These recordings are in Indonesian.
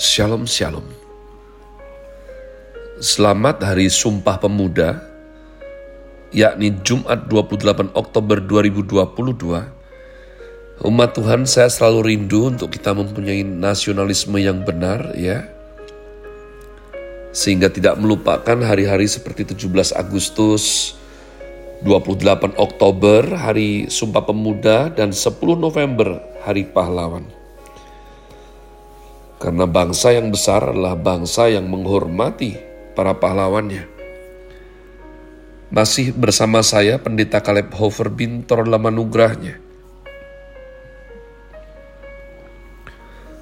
Shalom Shalom. Selamat Hari Sumpah Pemuda yakni Jumat 28 Oktober 2022 Umat Tuhan saya selalu rindu untuk kita mempunyai nasionalisme yang benar ya. Sehingga tidak melupakan hari-hari seperti 17 Agustus 28 Oktober Hari Sumpah Pemuda dan 10 November Hari Pahlawan karena bangsa yang besar adalah bangsa yang menghormati para pahlawannya. Masih bersama saya Pendeta Caleb Hofer Bintor dalam anugerahnya.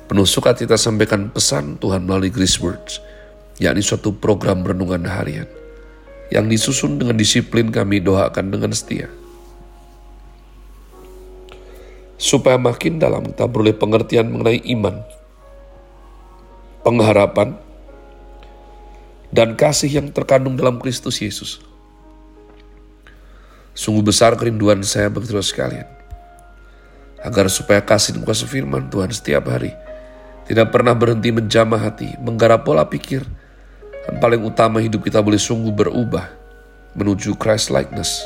Penuh suka kita sampaikan pesan Tuhan melalui Grace Words, yakni suatu program renungan harian yang disusun dengan disiplin kami doakan dengan setia. Supaya makin dalam kita beroleh pengertian mengenai iman, pengharapan, dan kasih yang terkandung dalam Kristus Yesus. Sungguh besar kerinduan saya bagi saudara sekalian. Agar supaya kasih dan kuasa firman Tuhan setiap hari tidak pernah berhenti menjamah hati, menggarap pola pikir, dan paling utama hidup kita boleh sungguh berubah menuju Christ likeness.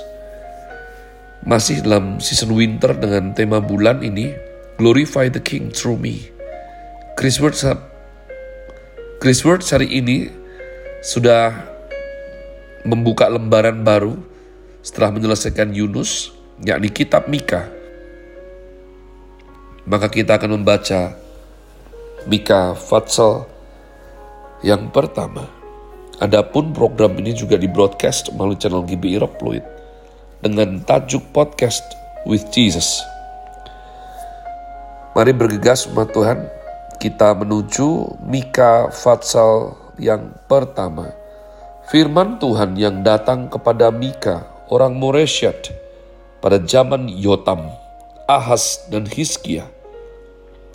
Masih dalam season winter dengan tema bulan ini, Glorify the King through me. Chris Word Chris Word hari ini sudah membuka lembaran baru setelah menyelesaikan Yunus, yakni kitab Mika. Maka kita akan membaca Mika Fatsal yang pertama. Adapun program ini juga di broadcast melalui channel GBI Rock Fluid dengan tajuk podcast with Jesus. Mari bergegas umat Tuhan, kita menuju Mika Fatsal yang pertama. Firman Tuhan yang datang kepada Mika, orang Moresyat, pada zaman Yotam, Ahas, dan Hiskia,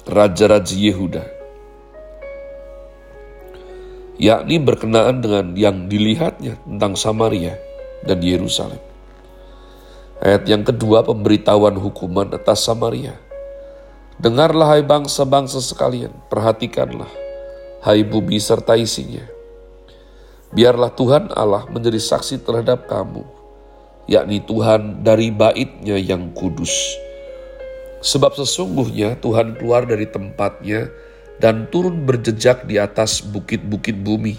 raja-raja Yehuda. Yakni berkenaan dengan yang dilihatnya tentang Samaria dan Yerusalem. Ayat yang kedua pemberitahuan hukuman atas Samaria Dengarlah hai bangsa-bangsa sekalian, perhatikanlah, hai bumi serta isinya. Biarlah Tuhan Allah menjadi saksi terhadap kamu, yakni Tuhan dari baitnya yang kudus. Sebab sesungguhnya Tuhan keluar dari tempatnya dan turun berjejak di atas bukit-bukit bumi.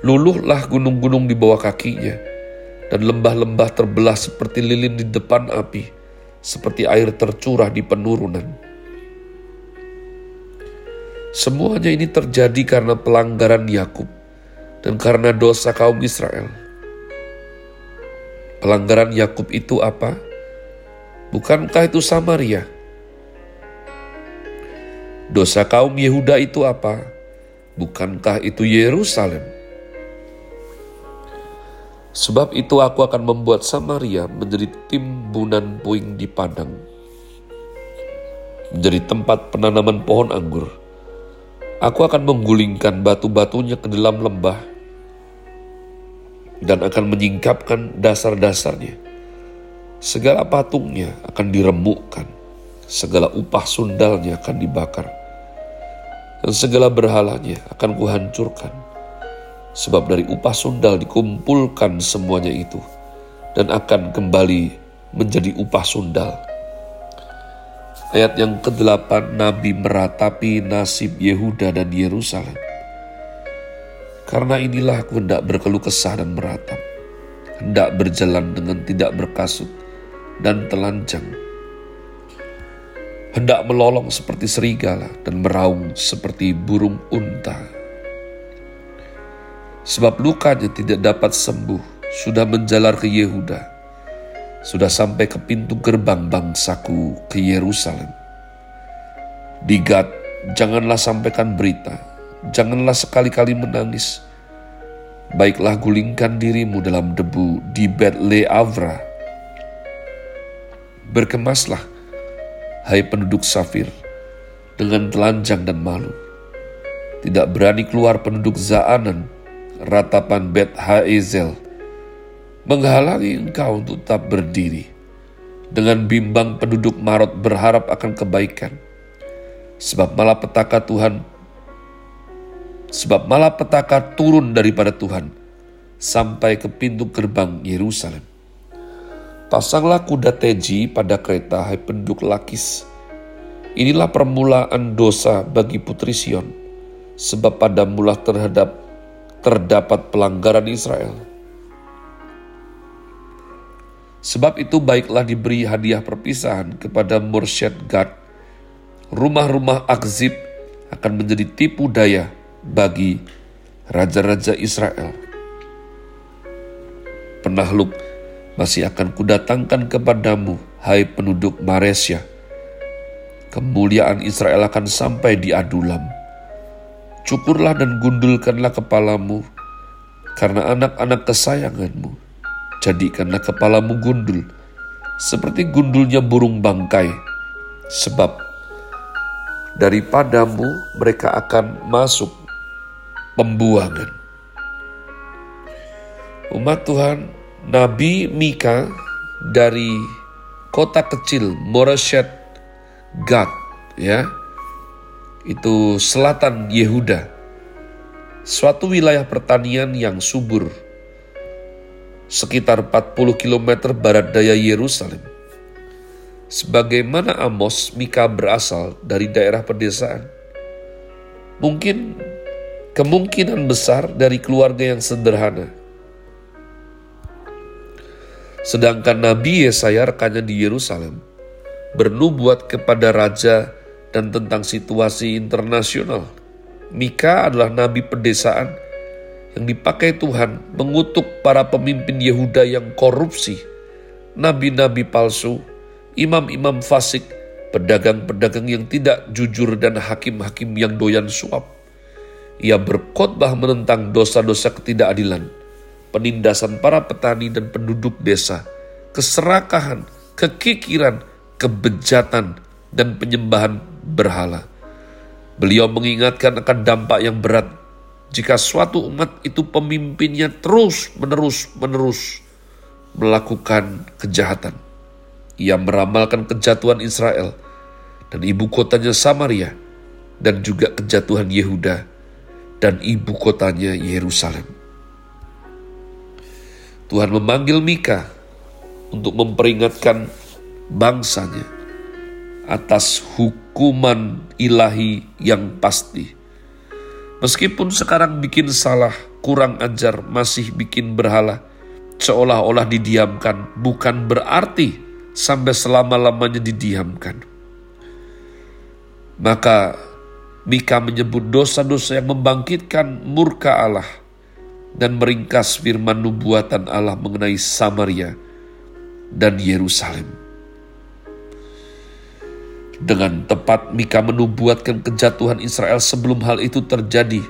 Luluhlah gunung-gunung di bawah kakinya, dan lembah-lembah terbelah seperti lilin di depan api seperti air tercurah di penurunan. Semuanya ini terjadi karena pelanggaran Yakub dan karena dosa kaum Israel. Pelanggaran Yakub itu apa? Bukankah itu Samaria? Dosa kaum Yehuda itu apa? Bukankah itu Yerusalem? Sebab itu aku akan membuat Samaria menjadi timbunan puing di padang. Menjadi tempat penanaman pohon anggur. Aku akan menggulingkan batu-batunya ke dalam lembah dan akan menyingkapkan dasar-dasarnya. Segala patungnya akan diremukkan, segala upah sundalnya akan dibakar, dan segala berhalanya akan kuhancurkan Sebab dari upah sundal dikumpulkan semuanya itu dan akan kembali menjadi upah sundal. Ayat yang ke-8 Nabi meratapi nasib Yehuda dan Yerusalem. Karena inilah aku hendak berkeluh kesah dan meratap, hendak berjalan dengan tidak berkasut dan telanjang, hendak melolong seperti serigala dan meraung seperti burung unta sebab lukanya tidak dapat sembuh, sudah menjalar ke Yehuda, sudah sampai ke pintu gerbang bangsaku ke Yerusalem. Di Gad, janganlah sampaikan berita, janganlah sekali-kali menangis. Baiklah gulingkan dirimu dalam debu di Betle Avra. Berkemaslah, hai penduduk Safir, dengan telanjang dan malu. Tidak berani keluar penduduk Zaanan ratapan Bet Haezel menghalangi engkau untuk tetap berdiri. Dengan bimbang penduduk Marot berharap akan kebaikan. Sebab malapetaka Tuhan sebab malapetaka turun daripada Tuhan sampai ke pintu gerbang Yerusalem. Pasanglah kuda teji pada kereta, hai penduduk Lakis. Inilah permulaan dosa bagi putri Sion, sebab pada mula terhadap terdapat pelanggaran Israel. Sebab itu baiklah diberi hadiah perpisahan kepada Mursyid Gad. Rumah-rumah Akzib akan menjadi tipu daya bagi raja-raja Israel. Penahluk masih akan kudatangkan kepadamu, hai penduduk Maresya. Kemuliaan Israel akan sampai di Adulam. Cukurlah dan gundulkanlah kepalamu, karena anak-anak kesayanganmu. Jadikanlah kepalamu gundul, seperti gundulnya burung bangkai, sebab daripadamu mereka akan masuk pembuangan. Umat Tuhan, Nabi Mika dari kota kecil Moreshet Gad, ya, itu selatan Yehuda, suatu wilayah pertanian yang subur, sekitar 40 km barat daya Yerusalem. Sebagaimana Amos, Mika berasal dari daerah pedesaan. Mungkin kemungkinan besar dari keluarga yang sederhana. Sedangkan Nabi Yesaya rekannya di Yerusalem bernubuat kepada raja dan tentang situasi internasional. Mika adalah nabi pedesaan yang dipakai Tuhan mengutuk para pemimpin Yehuda yang korupsi, nabi-nabi palsu, imam-imam fasik, pedagang-pedagang yang tidak jujur dan hakim-hakim yang doyan suap ia berkhotbah menentang dosa-dosa ketidakadilan, penindasan para petani dan penduduk desa, keserakahan, kekikiran, kebejatan, dan penyembahan berhala. Beliau mengingatkan akan dampak yang berat jika suatu umat itu pemimpinnya terus-menerus menerus melakukan kejahatan. Ia meramalkan kejatuhan Israel dan ibu kotanya Samaria dan juga kejatuhan Yehuda dan ibu kotanya Yerusalem. Tuhan memanggil Mika untuk memperingatkan bangsanya atas hukuman ilahi yang pasti. Meskipun sekarang bikin salah, kurang ajar, masih bikin berhala, seolah-olah didiamkan, bukan berarti sampai selama-lamanya didiamkan. Maka Mika menyebut dosa-dosa yang membangkitkan murka Allah dan meringkas firman nubuatan Allah mengenai Samaria dan Yerusalem. Dengan tepat Mika menubuatkan kejatuhan Israel sebelum hal itu terjadi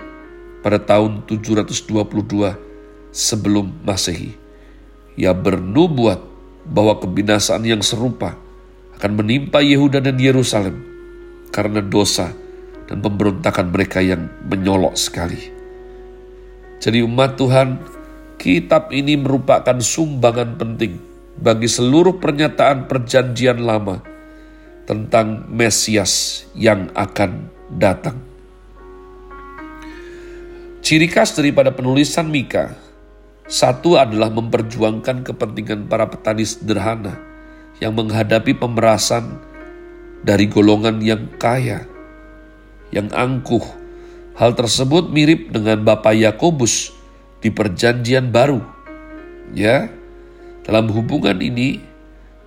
pada tahun 722 sebelum Masehi. Ia bernubuat bahwa kebinasaan yang serupa akan menimpa Yehuda dan Yerusalem karena dosa dan pemberontakan mereka yang menyolok sekali. Jadi umat Tuhan, kitab ini merupakan sumbangan penting bagi seluruh pernyataan perjanjian lama tentang Mesias yang akan datang. Ciri khas daripada penulisan Mika, satu adalah memperjuangkan kepentingan para petani sederhana yang menghadapi pemerasan dari golongan yang kaya yang angkuh. Hal tersebut mirip dengan Bapak Yakobus di Perjanjian Baru. Ya, dalam hubungan ini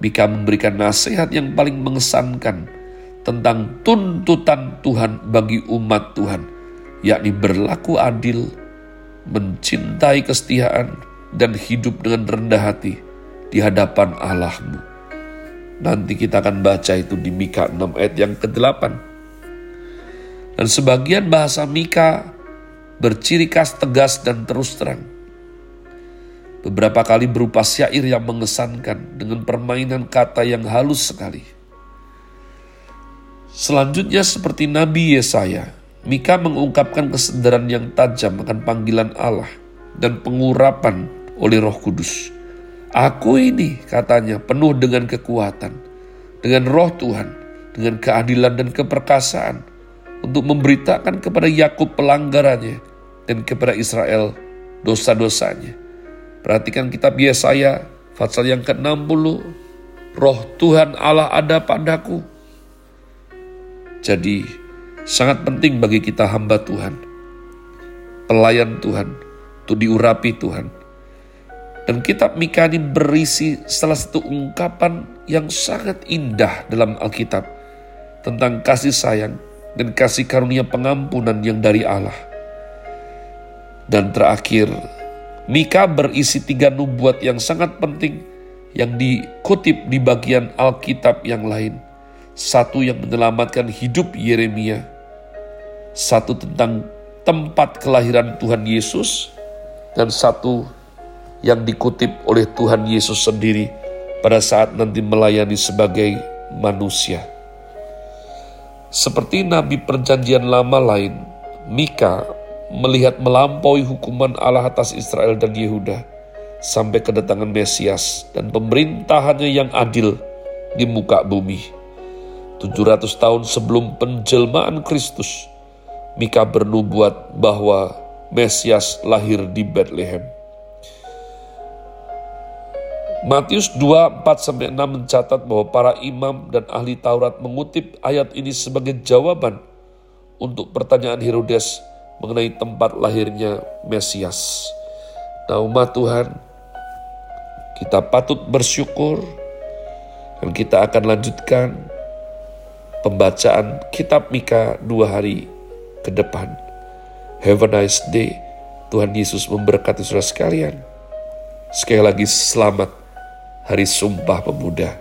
Mika memberikan nasihat yang paling mengesankan tentang tuntutan Tuhan bagi umat Tuhan, yakni berlaku adil, mencintai kesetiaan, dan hidup dengan rendah hati di hadapan Allahmu. Nanti kita akan baca itu di Mika 6 ayat yang ke-8. Dan sebagian bahasa Mika berciri khas tegas dan terus terang. Beberapa kali berupa syair yang mengesankan dengan permainan kata yang halus sekali. Selanjutnya seperti Nabi Yesaya, Mika mengungkapkan kesadaran yang tajam akan panggilan Allah dan pengurapan oleh roh kudus. Aku ini, katanya, penuh dengan kekuatan, dengan roh Tuhan, dengan keadilan dan keperkasaan, untuk memberitakan kepada Yakub pelanggarannya dan kepada Israel dosa-dosanya. Perhatikan kitab Yesaya pasal yang ke-60. Roh Tuhan Allah ada padaku. Jadi sangat penting bagi kita hamba Tuhan. Pelayan Tuhan untuk diurapi Tuhan. Dan kitab Mika ini berisi salah satu ungkapan yang sangat indah dalam Alkitab tentang kasih sayang dan kasih karunia pengampunan yang dari Allah. Dan terakhir, Mika berisi tiga nubuat yang sangat penting yang dikutip di bagian Alkitab yang lain. Satu yang menyelamatkan hidup Yeremia, satu tentang tempat kelahiran Tuhan Yesus, dan satu yang dikutip oleh Tuhan Yesus sendiri pada saat nanti melayani sebagai manusia. Seperti nabi perjanjian lama lain, Mika melihat melampaui hukuman Allah atas Israel dan Yehuda sampai kedatangan Mesias dan pemerintahannya yang adil di muka bumi. 700 tahun sebelum penjelmaan Kristus, Mika bernubuat bahwa Mesias lahir di Bethlehem. Matius 2, 4-6 mencatat bahwa para imam dan ahli Taurat mengutip ayat ini sebagai jawaban untuk pertanyaan Herodes mengenai tempat lahirnya Mesias. Nah umat Tuhan, kita patut bersyukur dan kita akan lanjutkan pembacaan kitab Mika dua hari ke depan. Have a nice day. Tuhan Yesus memberkati saudara sekalian. Sekali lagi selamat Hari Sumpah Pemuda.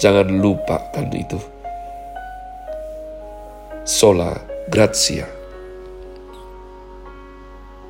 Jangan lupakan itu. Sola Grazia.